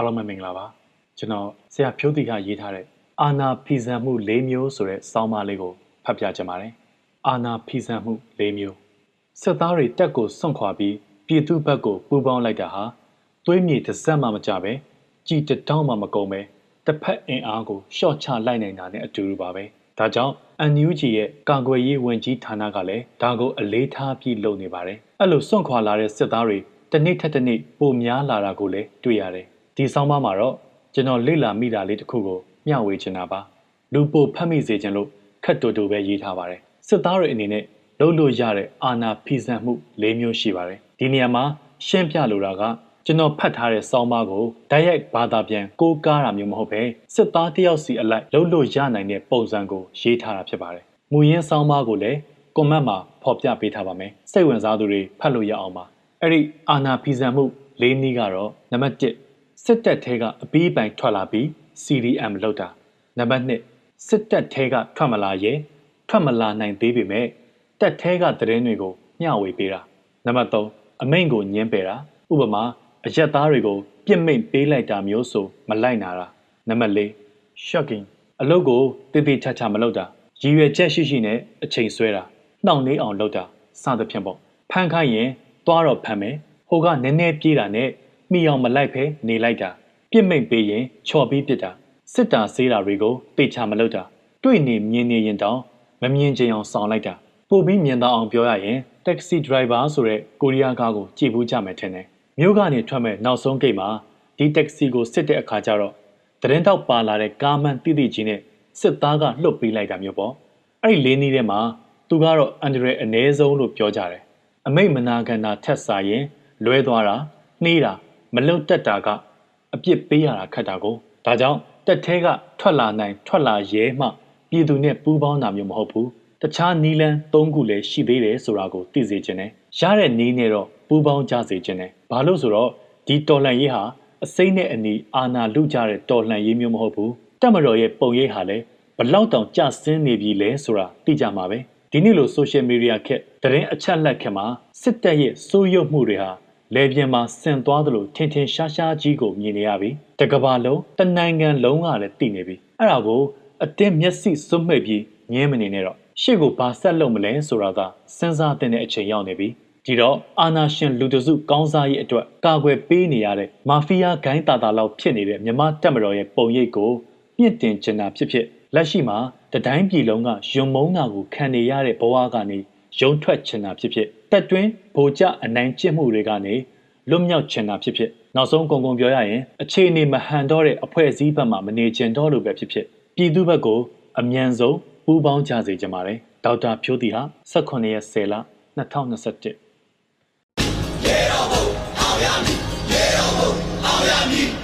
အားလုံးပဲမင်္ဂလာပါကျွန်တော်ဆရာဖြိုးတီကရေးထားတဲ့အာနာဖီဆန်မှု၄မျိုးဆိုတဲ့စောင်းပါလေးကိုဖတ်ပြချင်ပါတယ်အာနာဖီဆန်မှု၄မျိုးစစ်သားတွေတက်ကိုစွန့်ခွာပြီးပြည်သူဘက်ကိုပူးပေါင်းလိုက်တာဟာသွေးမြေတစ်စက်မှမကြပဲကြည်တတောင်းမှမကုန်ပဲတစ်ဖက်အင်အားကိုရှော့ချလိုက်နိုင်တာနဲ့အတူတူပါပဲဒါကြောင့် NUG ရဲ့ကာကွယ်ရေးဝန်ကြီးဌာနကလည်းဒါကိုအလေးထားပြီးလုပ်နေပါတယ်အဲ့လိုစွန့်ခွာလာတဲ့စစ်သားတွေတစ်နေ့ထက်တစ်နေ့ပိုများလာတာကိုလည်းတွေ့ရတယ် ဒီဆောင်းပါးမှာတော့ကျွန်တော်လေ့လာမိတာလေးတစ်ခုကိုမျှဝေချင်တာပါလူပိုဖတ်မိစေချင်လို့ခက်တူတူပဲရေးထားပါတယ်စစ်သားတွေအနေနဲ့လုပ်လို့ရတဲ့အာဏာဖီဆန်မှု၄မျိုးရှိပါတယ်ဒီနေရာမှာရှင်းပြလိုတာကကျွန်တော်ဖတ်ထားတဲ့စောင်းပါးကိုဓာတ်ရိုက်ဘာသာပြန်ကိုးကားတာမျိုးမဟုတ်ပဲစစ်သားတယောက်စီအလိုက်လုပ်လို့ရနိုင်တဲ့ပုံစံကိုရေးထားတာဖြစ်ပါတယ်မူရင်းစောင်းပါးကိုလည်းကွန်မန့်မှာဖော်ပြပေးထားပါမယ်စိတ်ဝင်စားသူတွေဖတ်လို့ရအောင်ပါအဲ့ဒီအာဏာဖီဆန်မှု၄နည်းကတော့နံပါတ်1 စစ်တပ်ထဲကအပီးပိုင်ထွက်လာပြီး CDM လောက်တာနံပါတ်2စစ်တပ်ထဲကထွက်မလာရဲထွက်မလာနိုင်သေးပေမဲ့တပ်ထဲကသတင်းတွေကိုမျှဝေပေးတာနံပါတ်3အမိန့်ကိုညှင်းပယ်တာဥပမာအရက်သားတွေကိုပြစ်မိတ်ပေးလိုက်တာမျိုးဆိုမလိုက်နာတာနံပါတ်4 shocking အလုပ်ကိုတည်တည်ချာချာမလုပ်တာရည်ရွယ်ချက်ရှိရှိနဲ့အချိန်ဆွဲတာနှောင့်နှေးအောင်လုပ်တာစသဖြင့်ပေါ့ဖန်ခိုင်းရင်သွားတော့ဖမ်းမယ်ဟိုကနည်းနည်းပြေးတာနဲ့ မိအောင်မလိုက်ဖဲနေလိုက်တာပြစ်မိတ်ပေးရင်ချော်ပြီးပြစ်တာစစ်တာဆေးတာတွေကိုတေချာမလုပ်တာတွေ့နေမြင်နေရင်တောင်မမြင်ချင်အောင်ဆောင်လိုက်တာပို့ပြီးမြင်တော့အောင်ပြောရရင် taxi driver ဆိုတဲ့ကိုရီးယားကားကိုကြည့်ဘူးကြမယ်ထင်တယ်မြို့ကနေထွက်မဲ့နောက်ဆုံးဂိတ်မှာဒီ taxi ကိုစစ်တဲ့အခါကျတော့တရင်တောက်ပါလာတဲ့ကားမန်တိတိကြီးနဲ့စစ်သားကလှုပ်ပေးလိုက်တာမျိုးပေါ့အဲ့ဒီလေးနည်းထဲမှာသူကတော့အန်ဒရယ်အ ਨੇ ဆုံးလို့ပြောကြတယ်အမိတ်မနာကန်တာထက်စားရင်လွဲသွားတာနှေးတာ မလုံတက်တာကအပြစ်ပေးရတာခက်တာကိုဒါကြောင့်တက်သေးကထွက်လာနိုင်ထွက်လာရဲမှပြည်သူနဲ့ပူးပေါင်းတာမျိုးမဟုတ်ဘူးတခြားနီလန်း၃ခုလည်းရှိသေးတယ်ဆိုတာကိုသိစေခြင်းနဲ့ရတဲ့နီးနဲ့တော့ပူးပေါင်းကြစေခြင်းနဲ့ဘာလို့ဆိုတော့ဒီတော်လှန်ရေးဟာအစိမ့်နဲ့အနီအာနာလူကြတဲ့တော်လှန်ရေးမျိုးမဟုတ်ဘူးတက်မတော်ရဲ့ပုံရိပ်ဟာလည်းဘလောက်တောင်ကြဆင်းနေပြီလဲဆိုတာသိကြမှာပဲဒီနေ့လို social media ခက်တရင်အချက်လက်ခက်မှာစစ်တပ်ရဲ့စိုးရုပ်မှုတွေဟာ လေပြင်းမှာဆင်သွားသလိုထင်ထင်ရှားရှားကြီးကိုမြင်နေရပြီတကဘာလုံးတနိုင်ငံလုံးကလည်းသိနေပြီအဲ့ဒါကိုအတင်းမျက်စိစွတ်မှိတ်ပြီးငင်းမနေနဲ့တော့ရှေ့ကိုဘာဆက်လုပ်မလဲဆိုတာကစဉ်းစားတဲ့အချိန်ရောက်နေပြီဒီတော့အာနာရှင်လူတစုကောင်းစားရေးအတွက်ကာကွယ်ပေးနေရတဲ့မာဖီးယားဂိုင်းတာတာလောက်ဖြစ်နေတဲ့မြမတက်မတော်ရဲ့ပုံရိပ်ကိုမြင့်တင်ချင်တာဖြစ်ဖြစ်လက်ရှိမှာတတိုင်းပြည်လုံးကယွံမုံနာကိုခံနေရတဲ့ဘဝကနေရုံထွက်ချင်တာဖြစ်ဖြစ် တက်တွင်းဗိုလ်ကျအနိုင်ကျင့်မှုတွေကနေလွတ်မြောက်ချင်တာဖြစ်ဖြစ်နောက်ဆုံးကုံကုံပြောရရင်အခြေအနေမဟန်တော့တဲ့အဖွဲ့အစည်းဘက်မှမနေချင်တော့လို့ပဲဖြစ်ဖြစ်ပြည်သူဘက်ကိုအမြန်ဆုံးပူးပေါင်းကြစေချင်ပါတယ်ဒေါက်တာဖြိုးတီဟာ18ရက်10လ2021ရေတော်ဘုံအောင်ရမည်ရေတော်ဘုံအောင်ရမည်